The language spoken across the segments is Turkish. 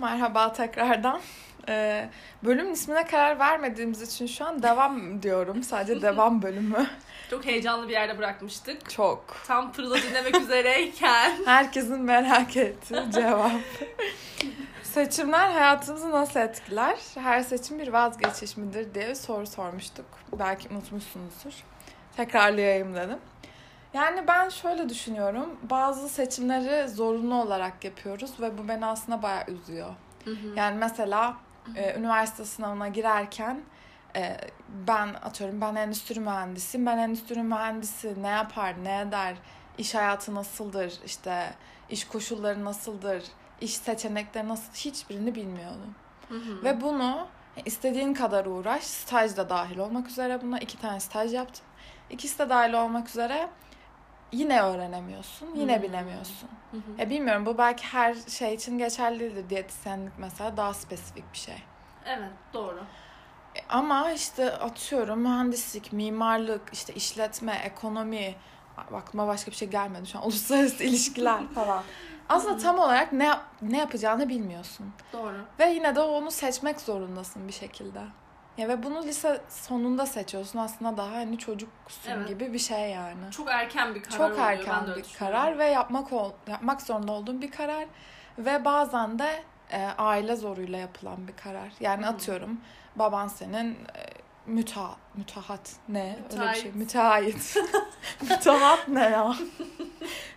Merhaba tekrardan. Ee, bölümün ismine karar vermediğimiz için şu an devam diyorum. Sadece devam bölümü. Çok heyecanlı bir yerde bırakmıştık. Çok. Tam Pırıl'ı dinlemek üzereyken. Herkesin merak ettiği cevap. Seçimler hayatımızı nasıl etkiler? Her seçim bir vazgeçiş midir diye bir soru sormuştuk. Belki unutmuşsunuzdur. Tekrarlayayım dedim. Yani ben şöyle düşünüyorum. Bazı seçimleri zorunlu olarak yapıyoruz ve bu beni aslında bayağı üzüyor. Yani mesela e, üniversite sınavına girerken e, ben atıyorum ben endüstri mühendisiyim. Ben endüstri mühendisi ne yapar, ne eder, iş hayatı nasıldır, işte iş koşulları nasıldır, iş seçenekleri nasıl hiçbirini bilmiyordum. Ve bunu istediğin kadar uğraş, staj da dahil olmak üzere buna iki tane staj yaptım. İkisi de dahil olmak üzere yine öğrenemiyorsun, yine Hmm. bilemiyorsun. Ya bilmiyorum bu belki her şey için geçerli değildir. Diyetisyenlik mesela daha spesifik bir şey. evet doğru. E, Ama işte atıyorum mühendislik, mimarlık, işte işletme, ekonomi, aklıma başka bir şey gelmedi şu an uluslararası ilişkiler falan. Aslında tam olarak ne ne yapacağını bilmiyorsun. Doğru. Ve yine de onu seçmek zorundasın bir şekilde. Ya ve bunu lise sonunda seçiyorsun aslında daha hani çocuksun Evet. gibi bir şey yani. Çok erken bir karar Çok oluyor. erken öyle bir karar ve yapmak ol, yapmak zorunda olduğun bir karar ve bazen de e, aile zoruyla yapılan bir karar. Yani Hı. atıyorum baban senin e, müta mütahat ne öyle bir şey Müteahhit. müteahhit ne ya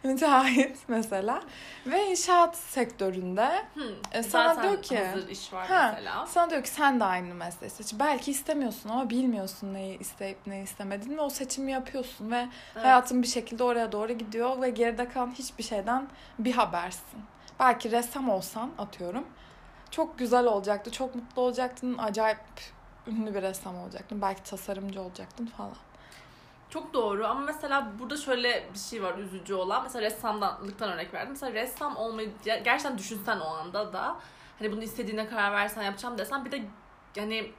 müteahhit mesela ve inşaat sektöründe Hı. E, sana Zaten diyor ki- hazır iş var Ha, mesela. sana diyor ki sen de aynı mesleği seç. Belki istemiyorsun ama bilmiyorsun neyi isteyip neyi istemediğini ve o seçimi yapıyorsun ve Evet. hayatın bir şekilde oraya doğru gidiyor ve geride kalan hiçbir şeyden bir habersin. Belki ressam olsan atıyorum çok güzel olacaktı, çok mutlu olacaktın, acayip ünlü bir ressam olacaktın. Belki tasarımcı olacaktın falan. Çok doğru ama mesela burada şöyle bir şey var üzücü olan. Mesela ressamlıktan örnek verdim. Mesela ressam olmayı ger- gerçekten düşünsen o anda da hani bunu istediğine karar versen yapacağım desen bir de yani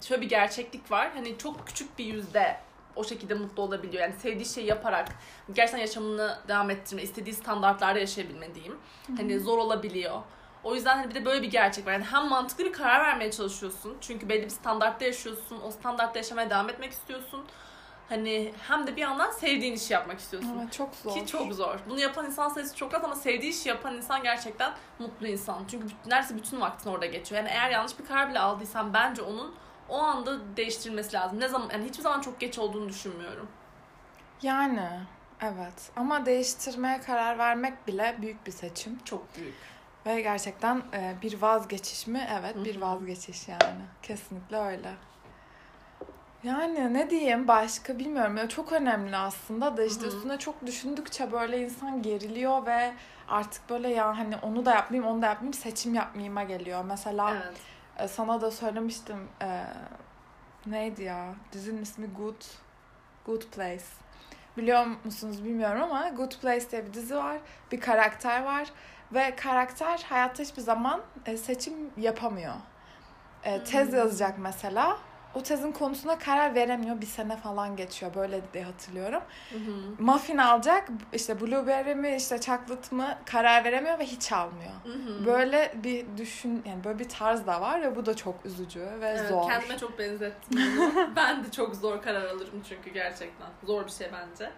şöyle bir gerçeklik var. Hani çok küçük bir yüzde o şekilde mutlu olabiliyor. Yani sevdiği şeyi yaparak gerçekten yaşamını devam ettirme, istediği standartlarda yaşayabilme diyeyim. Hani zor olabiliyor. O yüzden hani bir de böyle bir gerçek var. Yani hem mantıklı bir karar vermeye çalışıyorsun. Çünkü belli bir standartta yaşıyorsun. O standartta yaşamaya devam etmek istiyorsun. Hani hem de bir yandan sevdiğin işi yapmak istiyorsun. Evet çok zor. Ki çok zor. Bunu yapan insan sayısı çok az ama sevdiği işi yapan insan gerçekten mutlu insan. Çünkü neredeyse bütün vaktin orada geçiyor. Yani eğer yanlış bir karar bile aldıysan bence onun o anda değiştirilmesi lazım. Ne zaman yani hiçbir zaman çok geç olduğunu düşünmüyorum. Yani evet ama değiştirmeye karar vermek bile büyük bir seçim. Çok büyük. Ve gerçekten e, bir vazgeçiş mi? Evet Hı bir vazgeçiş yani. Kesinlikle öyle. Yani ne diyeyim başka bilmiyorum. Ya çok önemli aslında da işte Hı hı. üstüne çok düşündükçe böyle insan geriliyor ve artık böyle ya hani onu da yapmayayım onu da yapmayayım seçim yapmayayım'a geliyor. Mesela Evet. e, sana da söylemiştim e, neydi ya dizinin ismi Good Good Place. Biliyor musunuz bilmiyorum ama Good Place diye bir dizi var. Bir karakter var ve karakter hayatta hiçbir zaman e, seçim yapamıyor. E, tez Hmm. yazacak mesela. O tezin konusuna karar veremiyor. Bir sene falan geçiyor. Böyle diye hatırlıyorum. Hı hı. Muffin alacak. işte blueberry mi işte chocolate mı karar veremiyor ve hiç almıyor. Hı hı. Böyle bir düşün yani böyle bir tarz da var ve bu da çok üzücü ve Evet, zor. Kendime çok benzettim ben de çok zor karar alırım çünkü gerçekten. Zor bir şey bence.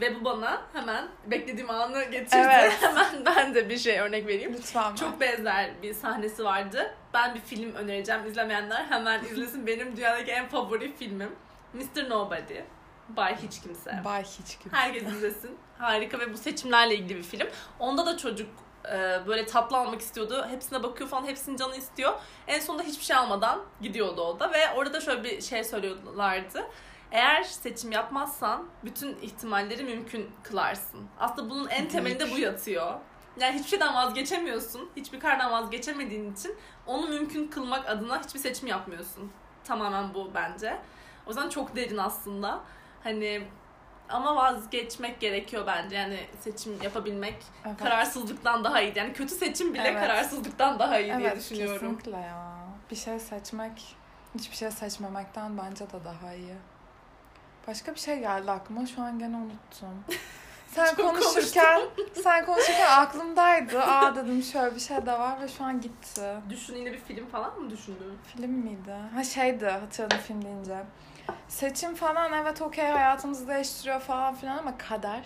Ve bu bana hemen beklediğim anı getirdi. Evet. hemen ben de bir şey örnek vereyim. Lütfen. Çok benzer bir sahnesi vardı. Ben bir film önereceğim. İzlemeyenler hemen izlesin. Benim dünyadaki en favori filmim. Mr. Nobody. Bay Hiç Kimse. Bay hiç gibi. Herkes izlesin. Harika ve bu seçimlerle ilgili bir film. Onda da çocuk e, böyle tatlı almak istiyordu. Hepsine bakıyor falan. Hepsinin canı istiyor. En sonunda hiçbir şey almadan gidiyordu o da. Ve orada da şöyle bir şey söylüyorlardı. Eğer seçim yapmazsan bütün ihtimalleri mümkün kılarsın. Aslında bunun en temelinde bu yatıyor. Yani hiçbir şeyden vazgeçemiyorsun. Hiçbir karardan vazgeçemediğin için onu mümkün kılmak adına hiçbir seçim yapmıyorsun. Tamamen bu bence. O yüzden çok derin aslında. Hani ama vazgeçmek gerekiyor bence. Yani seçim yapabilmek Evet. kararsızlıktan daha iyi. Yani kötü seçim bile Evet. kararsızlıktan daha iyi diye evet, düşünüyorum. kesinlikle ya. Bir şey seçmek hiçbir şey seçmemekten bence de daha iyi. Başka bir şey geldi aklıma şu an gene unuttum. Sen konuşurken sen konuşurken aklımdaydı. Aa dedim şöyle bir şey de var ve şu an gitti. Düşün yine bir film falan mı düşündün? Film miydi? Ha şeydi hatırladım film deyince. Seçim falan evet okey hayatımızı değiştiriyor falan filan ama kader.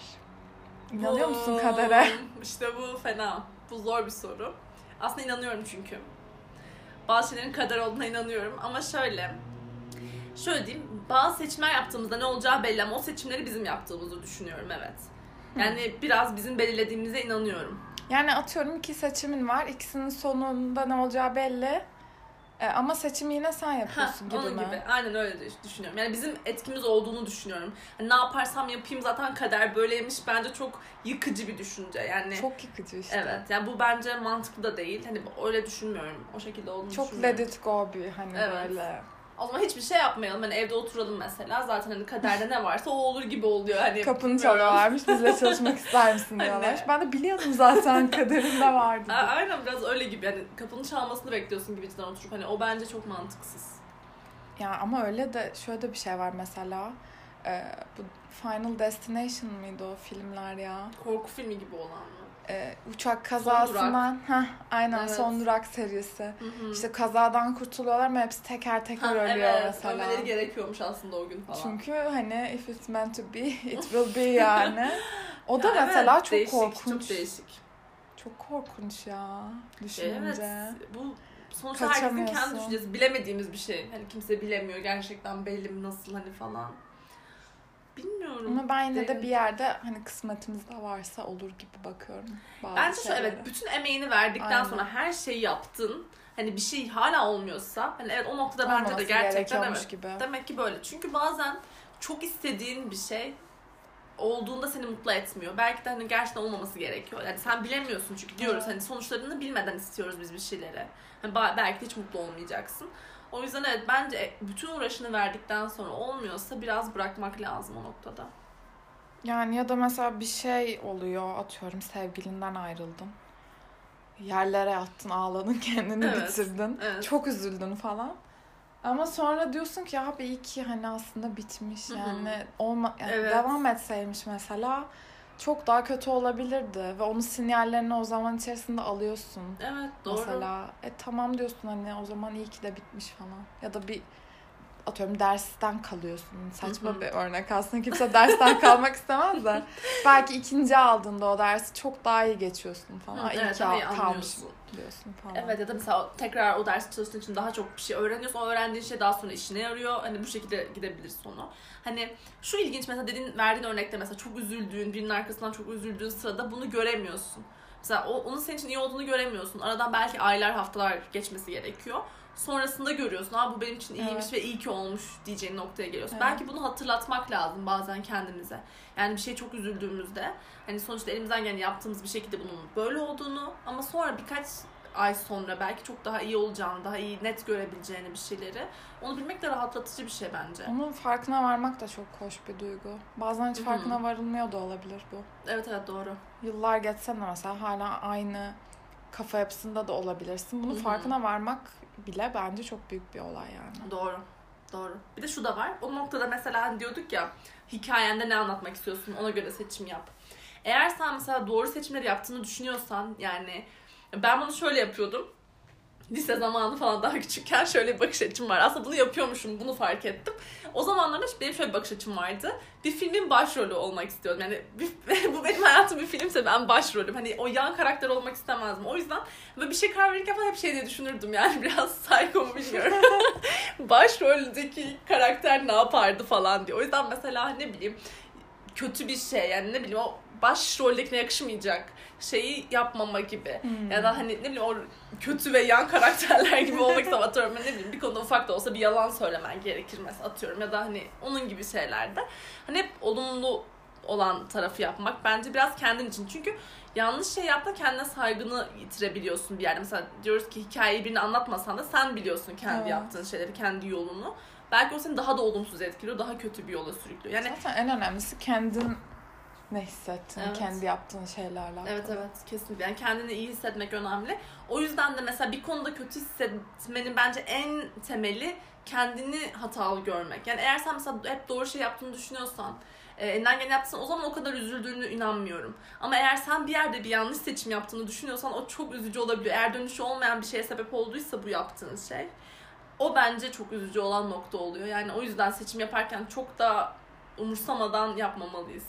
İnanıyor musun kadere? İşte bu fena. Bu zor bir soru. Aslında inanıyorum çünkü. Bazı şeylerin kader olduğuna inanıyorum ama şöyle. Şöyle diyeyim, bazı seçimler yaptığımızda ne olacağı belli ama o seçimleri bizim yaptığımızı düşünüyorum evet. Yani biraz bizim belirlediğimize inanıyorum. Yani atıyorum iki seçimin var. İkisinin sonunda ne olacağı belli. E, ama seçimi yine sen Ha, yapıyorsun gibi onun mi? gibi. Aynen öyle düşünüyorum. Yani bizim etkimiz olduğunu düşünüyorum. Hani ne yaparsam yapayım zaten kader böyleymiş. Bence çok yıkıcı bir düşünce. Yani Çok yıkıcı işte. Evet yani bu bence mantıklı da değil. Hani öyle düşünmüyorum. O şekilde olduğunu Çok düşünmüyorum. let it go bir hani Evet. böyle. O zaman hiçbir şey yapmayalım. Hani evde oturalım mesela. Zaten hani kaderde ne varsa o olur gibi oluyor. Hani Kapını çalıyorlarmış. Bizle çalışmak ister misin Hani. diyorlar. Ben de biliyordum zaten kaderimde vardı. A- Aynen biraz öyle gibi. Hani kapının çalmasını bekliyorsun gibi cidden oturup. Hani o bence çok mantıksız. Ya ama öyle de şöyle de bir şey var mesela. Ee, bu Final Destination mıydı o filmler ya? Korku filmi gibi olan mı? Ee, uçak kazasından. Heh, aynen Evet. Son Durak serisi. Hı hı. İşte kazadan kurtuluyorlar ama hepsi teker teker Ha, ölüyor evet, mesela. Ölmeleri gerekiyormuş aslında o gün falan. Çünkü hani if it's meant to be, it will be yani. O da Ya evet, mesela çok değişik, korkunç. Çok değişik. Çok korkunç ya düşününce. Evet. Bu sonuçta herkesin kendi düşüncesi. Bilemediğimiz bir şey. Hani kimse bilemiyor gerçekten belli mi nasıl hani falan. Bilmiyorum. Ama ben yine de Değil. bir yerde hani kısmetimizde varsa olur gibi bakıyorum. Bazı Bence şu şeylere. evet bütün emeğini verdikten Aynen. sonra her şeyi yaptın. Hani bir şey hala olmuyorsa hani evet o noktada bence de Olmaması gerçekten gerekiyormuş evet. gibi. Demek ki böyle. Çünkü bazen çok istediğin bir şey olduğunda seni mutlu etmiyor. Belki de hani gerçekten olmaması gerekiyor. Yani sen bilemiyorsun çünkü diyoruz hani sonuçlarını bilmeden istiyoruz biz bir şeyleri. Hani belki de hiç mutlu olmayacaksın. O yüzden evet bence bütün uğraşını verdikten sonra olmuyorsa biraz bırakmak lazım o noktada. Yani ya da mesela bir şey oluyor atıyorum sevgilinden ayrıldın. Yerlere yattın ağladın kendini Evet, bitirdin. evet. Çok üzüldün falan. Ama sonra diyorsun ki ya iyi ki hani aslında bitmiş yani olma yani Evet. devam etseymiş mesela çok daha kötü olabilirdi ve onun sinyallerini o zaman içerisinde alıyorsun. Evet doğru. Mesela e tamam diyorsun hani o zaman iyi ki de bitmiş falan. Ya da bir atıyorum dersten kalıyorsun. Saçma bir örnek aslında kimse dersten kalmak istemez de. Belki ikinci aldığında o dersi çok daha iyi geçiyorsun falan. Hı, iyi evet, iyi kalmışım anlıyorsun. diyorsun falan. Evet ya da mesela tekrar o dersi çalıştığın için daha çok bir şey öğreniyorsun. O öğrendiğin şey daha sonra işine yarıyor. Hani bu şekilde gidebilir sonu. Hani şu ilginç mesela dediğin verdiğin örnekte mesela çok üzüldüğün, birinin arkasından çok üzüldüğün sırada bunu göremiyorsun. Mesela o, onun senin için iyi olduğunu göremiyorsun. Aradan belki aylar, haftalar geçmesi gerekiyor. Sonrasında görüyorsun. Aa bu benim için iyiymiş Evet. ve iyi ki olmuş diyeceğin noktaya geliyorsun. Evet. Belki bunu hatırlatmak lazım bazen kendimize. Yani bir şey çok üzüldüğümüzde hani sonuçta elimizden gelen yaptığımız bir şekilde bunun böyle olduğunu ama sonra birkaç ay sonra belki çok daha iyi olacağını, daha iyi net görebileceğini bir şeyleri onu bilmek de rahatlatıcı bir şey bence. Onun farkına varmak da çok hoş bir duygu. Bazen hiç farkına varılmıyor da olabilir bu. Evet evet doğru. Yıllar geçse de mesela hala aynı kafa yapısında da olabilirsin. Bunun Hı hı. farkına varmak bile bence çok büyük bir olay yani. Doğru. Doğru. Bir de şu da var. O noktada mesela hani diyorduk ya hikayende ne anlatmak istiyorsun ona göre seçim yap. Eğer sen mesela doğru seçimleri yaptığını düşünüyorsan yani ben bunu şöyle yapıyordum. Lise zamanı falan daha küçükken şöyle bir bakış açım var. Aslında bunu yapıyormuşum, bunu fark ettim. O zamanlarda benim şöyle bir bakış açım vardı. Bir filmin başrolü olmak istiyordum. Yani bir- bu benim hayatım bir filmse ben başrolüm. Hani o yan karakter olmak istemezdim. O yüzden böyle bir şey karar verirken falan hep şey diye düşünürdüm. Yani biraz psycho mu bilmiyorum. Başroldeki karakter ne yapardı falan diye. O yüzden mesela ne bileyim kötü bir şey yani ne bileyim o başroldekine yakışmayacak şeyi yapmama gibi. Hmm. Ya da hani ne bileyim o kötü ve yan karakterler gibi olmak istemem atıyorum. Ne bileyim bir konuda ufak da olsa bir yalan söylemen gerekir mesela atıyorum. Ya da hani onun gibi şeylerde. Hani hep olumlu olan tarafı yapmak bence biraz kendin için. Çünkü yanlış şey yapma kendine saygını yitirebiliyorsun bir yerde. Mesela diyoruz ki hikayeyi birine anlatmasan da sen biliyorsun kendi Evet. yaptığın şeyleri, kendi yolunu. Belki o seni daha da olumsuz etkiliyor, daha kötü bir yola sürüklüyor. Yani Zaten en önemlisi kendin ne hissettin, Evet. kendi yaptığın şeylerle alakalı. Evet evet kesinlikle. Yani kendini iyi hissetmek önemli. O yüzden de mesela bir konuda kötü hissetmenin bence en temeli kendini hatalı görmek. Yani eğer sen mesela hep doğru şey yaptığını düşünüyorsan, e, elinden geleni yaptıysan o zaman o kadar üzüldüğünü inanmıyorum. Ama eğer sen bir yerde bir yanlış seçim yaptığını düşünüyorsan o çok üzücü olabiliyor. Eğer dönüşü olmayan bir şeye sebep olduysa bu yaptığınız şey o bence çok üzücü olan nokta oluyor. Yani o yüzden seçim yaparken çok da umursamadan yapmamalıyız.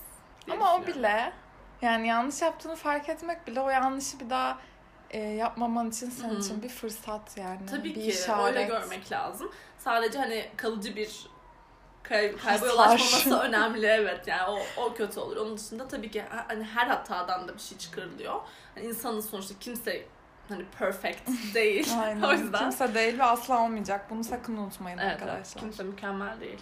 Ama o bile yani yanlış yaptığını fark etmek bile o yanlışı bir daha e, yapmaman için senin Hı. için bir fırsat yani. Tabii bir ki işaret. öyle görmek lazım. Sadece hani kalıcı bir kay- kayba yol açmaması önemli evet yani o, o kötü olur. Onun dışında tabii ki ha- hani her hatadan da bir şey çıkarılıyor. Hani insanın sonuçta kimse hani perfect değil. Aynen. o yüzden Kimse değil ve asla olmayacak. Bunu sakın unutmayın evet, evet, arkadaşlar. kimse mükemmel değil.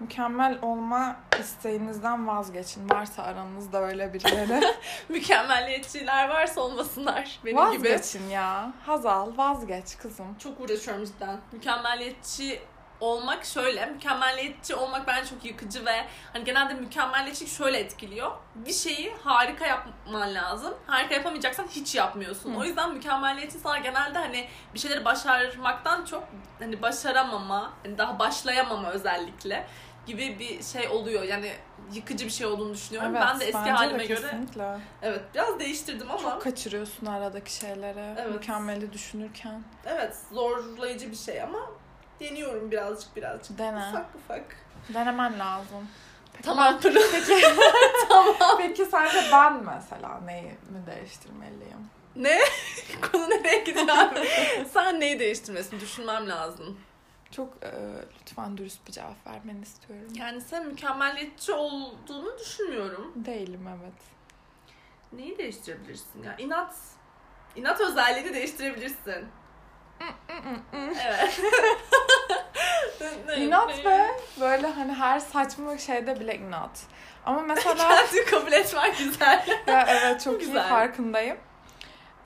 Mükemmel olma isteğinizden vazgeçin. Varsa aranızda öyle birileri. Mükemmelliyetçiler varsa olmasınlar benim gibi. Vazgeçin ya. Hazal vazgeç kızım. Çok uğraşıyorum cidden. Mükemmelliyetçi olmak şöyle, mükemmelliyetçi olmak bence çok yıkıcı ve hani genelde mükemmelliyetçilik şöyle etkiliyor. Bir şeyi harika yapman lazım. Harika yapamayacaksan hiç yapmıyorsun. Hı. O yüzden mükemmelliyetçi insanlar genelde hani bir şeyleri başarmaktan çok hani başaramama, hani daha başlayamama özellikle gibi bir şey oluyor. Yani yıkıcı bir şey olduğunu düşünüyorum. ben de eski halime de göre kesinlikle. evet biraz değiştirdim ama Çok kaçırıyorsun aradaki şeyleri. Evet. Mükemmeli düşünürken. evet zorlayıcı bir şey ama deniyorum birazcık birazcık. Dene. Ufak ufak. Denemen lazım. Peki Tamam. ben- Peki, tamam. Peki sence ben mesela neyi mi değiştirmeliyim? Ne? Konu nereye gidiyor abi? Sen neyi değiştirmesin? Düşünmem lazım. Çok e, lütfen dürüst bir cevap vermeni istiyorum. Yani sen mükemmelliyetçi olduğunu düşünmüyorum. Değilim evet. Neyi değiştirebilirsin ya? İnat. İnat özelliğini değiştirebilirsin. evet. İnat ve böyle hani her saçma şeyde bile inat. Ama mesela Kendini kabul etmek güzel. ya evet çok iyi Güzel. farkındayım.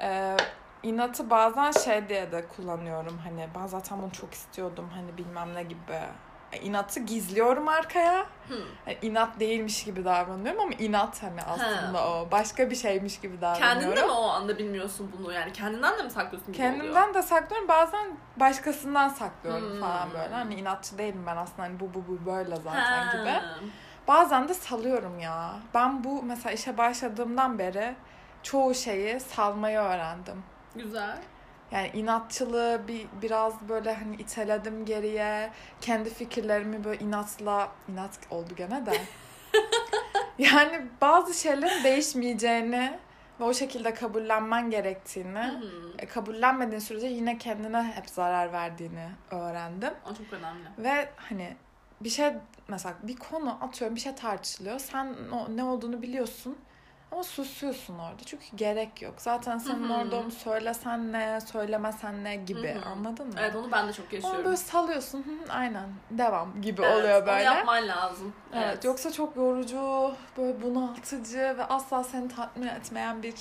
Ee, inatı bazen şey diye de kullanıyorum hani ben zaten bunu çok istiyordum hani bilmem ne gibi. E, İnatı gizliyorum arkaya. Hmm. Yani inat değilmiş gibi davranıyorum ama inat hani aslında o. Başka bir şeymiş gibi davranıyorum. Kendin de mi o anda bilmiyorsun bunu? Yani kendinden de mi saklıyorsun gibi oluyor? Kendimden de saklıyorum bazen başkasından saklıyorum Hmm. falan böyle. Hani inatçı değilim ben aslında hani bu bu bu böyle zaten Ha. gibi. Bazen de salıyorum ya. Ben bu mesela işe başladığımdan beri çoğu şeyi salmayı öğrendim. Güzel. Yani inatçılığı bir biraz böyle hani iteledim geriye. Kendi fikirlerimi böyle inatla inat oldu gene de. yani bazı şeylerin değişmeyeceğini ve o şekilde kabullenmen gerektiğini, Hı hı. e, kabullenmediğin sürece yine kendine hep zarar verdiğini öğrendim. O çok önemli. Ve hani bir şey mesela bir konu atıyorum bir şey tartışılıyor. Sen o, ne olduğunu biliyorsun ama susuyorsun orada. Çünkü gerek yok. Zaten senin orada onu söylesen ne, söylemesen ne gibi Hı hı. anladın mı? Evet onu ben de çok Onu yaşıyorum. böyle salıyorsun. Hı aynen. Devam gibi Evet, oluyor Onu böyle. yapman lazım. Evet. Yoksa çok yorucu, böyle bunaltıcı ve asla seni tatmin etmeyen bir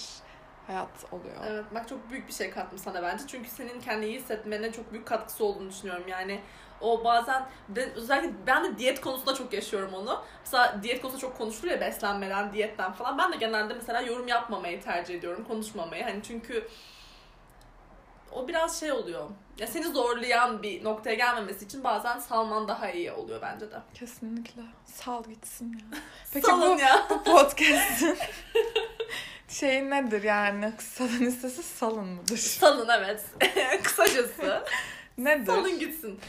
hayat oluyor. Evet bak çok büyük bir şey kattım sana bence. Çünkü senin kendini iyi hissetmene çok büyük katkısı olduğunu düşünüyorum. Yani o bazen ben, özellikle ben de diyet konusunda çok yaşıyorum onu. Mesela diyet konusunda çok konuşulur ya beslenmeden, diyetten falan. Ben de genelde mesela yorum yapmamayı tercih ediyorum, konuşmamayı. Hani çünkü o biraz şey oluyor. Ya seni zorlayan bir noktaya gelmemesi için bazen salman daha iyi oluyor bence de. Kesinlikle. Sal gitsin ya. Peki Salın bu, ya. bu podcast'in şey nedir yani? Kısadan listesi salın mıdır? Salın evet. Kısacası. Nedir? Salın gitsin.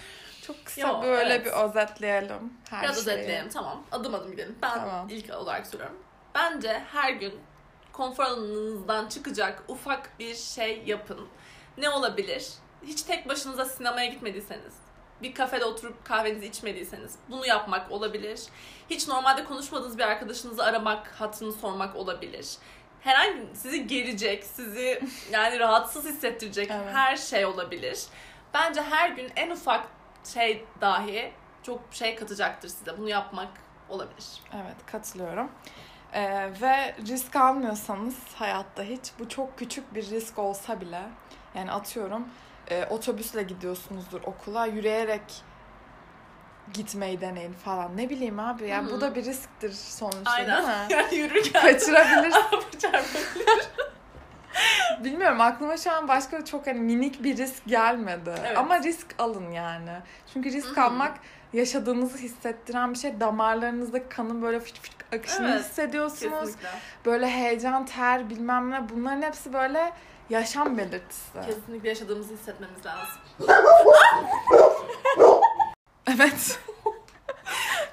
Çok kısa Yo, böyle evet. bir özetleyelim her Biraz şeyi. özetleyelim tamam. Adım adım gidelim. Ben Tamam. ilk olarak söylüyorum. Bence her gün konfor alanınızdan çıkacak ufak bir şey yapın. Ne olabilir? Hiç tek başınıza sinemaya gitmediyseniz, bir kafede oturup kahvenizi içmediyseniz bunu yapmak olabilir. Hiç normalde konuşmadığınız bir arkadaşınızı aramak, hatırını sormak olabilir. Herhangi sizi gerecek, sizi yani rahatsız hissettirecek Evet. her şey olabilir. Bence her gün en ufak şey dahi çok şey katacaktır size. Bunu yapmak olabilir. Evet katılıyorum. Ee, ve risk almıyorsanız hayatta hiç bu çok küçük bir risk olsa bile yani atıyorum e, otobüsle gidiyorsunuzdur okula yürüyerek gitmeyi deneyin falan ne bileyim abi yani Hı hı. bu da bir risktir sonuçta değil Aynen. mi? Yani yürürken Kaçırabilirsin. Bilmiyorum aklıma şu an başka çok hani minik bir risk gelmedi. Evet. Ama risk alın yani. Çünkü risk Hı hı. almak yaşadığınızı hissettiren bir şey. Damarlarınızda kanın böyle fıç fıç akışını Evet, hissediyorsunuz. Kesinlikle. Böyle heyecan, ter bilmem ne bunların hepsi böyle yaşam belirtisi. Kesinlikle yaşadığımızı hissetmemiz lazım. Evet.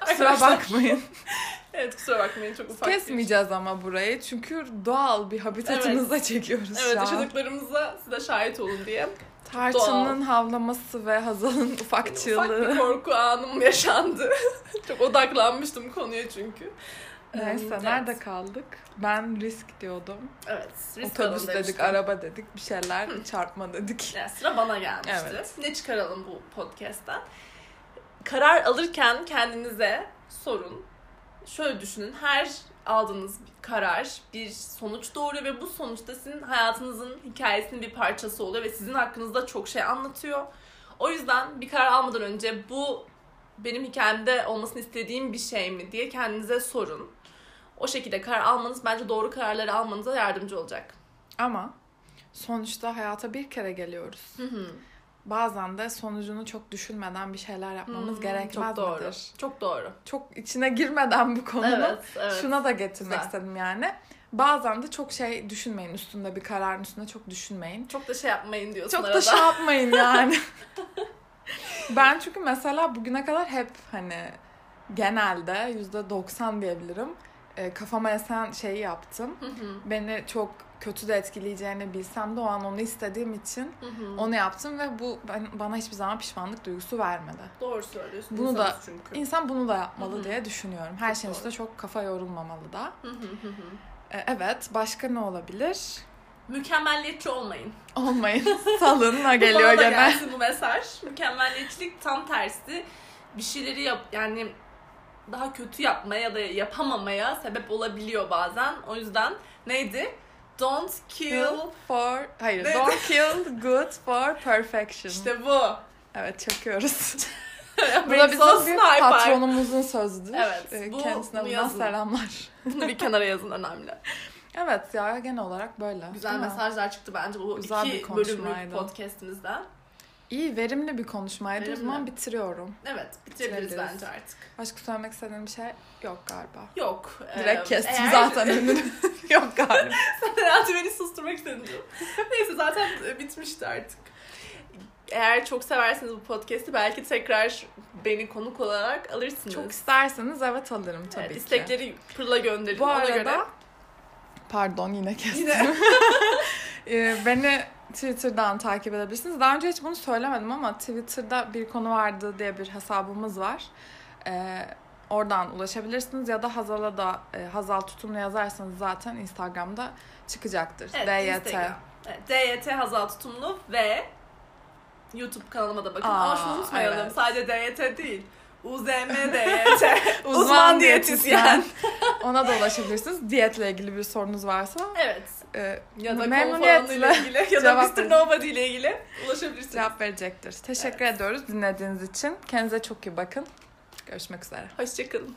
Kusura bakmayın. Evet kusura bakmayın çok ufak bir- Kesmeyeceğiz ama burayı. Çünkü doğal bir habitatınıza çekiyoruz Evet şu an. yaşadıklarımıza size şahit olun diye. Tarçının havlaması ve Hazal'ın ufak Ufak çığlığı. bir korku anım yaşandı. çok odaklanmıştım konuya çünkü. Neyse Evet. nerede kaldık? Ben risk diyordum. Evet. risk Otobüs dedik, demiştim. araba dedik, bir şeyler çarpma dedik. Yani sıra bana gelmişti. Evet. Ne çıkaralım bu podcast'ten? Karar alırken kendinize sorun. Şöyle düşünün. Her aldığınız bir karar bir sonuç doğuruyor ve bu sonuçta sizin hayatınızın hikayesinin bir parçası oluyor ve sizin hakkınızda çok şey anlatıyor. O yüzden bir karar almadan önce bu benim hikayemde olmasını istediğim bir şey mi diye kendinize sorun. O şekilde karar almanız bence doğru kararları almanıza yardımcı olacak. Ama sonuçta hayata bir kere geliyoruz. Hı hı. Bazen de sonucunu çok düşünmeden bir şeyler yapmamız Hmm, gerekmez Çok doğru. midir? Çok doğru. Çok içine girmeden bu konunun Evet, evet. şuna da getirmek Güzel. istedim yani. Bazen de çok şey düşünmeyin üstünde bir kararın üstünde çok düşünmeyin. Çok da şey yapmayın diyorsun Çok arada. da şey yapmayın yani. ben çünkü mesela bugüne kadar hep hani genelde yüzde doksan diyebilirim e, kafama esen şeyi yaptım. Hı hı, Beni çok kötü de etkileyeceğini bilsem de o an onu istediğim için hı hı. onu yaptım ve bu ben, bana hiçbir zaman pişmanlık duygusu vermedi. Doğru söylüyorsun. Bunu da- çünkü. İnsan bunu da yapmalı Hı hı. diye düşünüyorum. Her Çok şeyin doğru. üstüne çok kafa yorulmamalı da. Hı hı, hı. E, evet, başka ne olabilir? Mükemmelliyetçi olmayın. Olmayın. Salınla geliyor gene. gelsin bu mesaj. Mükemmelliyetçilik tam tersi. Bir şeyleri yap yani daha kötü yapmaya ya da yapamamaya sebep olabiliyor bazen. O yüzden neydi? Don't kill. For... Hayır, Ne? don't kill good for perfection. İşte bu. Evet, çakıyoruz. bu da bizim bir patronumuzun sözüdür. Evet, E, bu- Kendisine buradan selamlar. Bunu bir kenara yazın önemli. Evet ya genel olarak böyle. Güzel mesajlar çıktı bence bu Güzel bir iki bölümlük konuşmaydı. podcastimizden. İyi, verimli bir konuşmaydı. O Verimli. zaman bitiriyorum. Evet bitirebiliriz Bitirebiliriz. bence artık. Başka söylemek istediğin bir şey yok galiba. Yok. Direkt Ee, kestim eğer- zaten önünü. yok galiba. Hayatı beni susturmak istedin. Neyse zaten e, bitmişti artık. Eğer çok seversiniz bu podcast'i belki tekrar beni konuk olarak alırsınız. Çok isterseniz evet alırım tabii evet, ki. istekleri pırla gönderin. Bu Ona arada göre pardon yine kestim. yine Beni Twitter'dan takip edebilirsiniz. Daha önce hiç bunu söylemedim ama Twitter'da bir konu vardı diye bir hesabımız var. Ee, oradan ulaşabilirsiniz ya da Hazal'a da e, Hazal Tutumlu yazarsanız zaten Instagram'da çıkacaktır. evet, DYT. Instagram. Evet, DYT Hazal Tutumlu ve YouTube kanalıma da bakın. Aa, Ama şunu unutmayalım. evet. Sadece DYT değil. UZM DYT. Uzman Uzman diyetisyen. Ona da ulaşabilirsiniz. Diyetle ilgili bir sorunuz varsa evet. e, Ya da memnuniyetle ilgili ya da Mr. Nobody ile ilgili ulaşabilirsiniz. cevap verecektir. Teşekkür ediyoruz dinlediğiniz için. Kendinize çok iyi bakın. Görüşmek üzere. Hoşçakalın.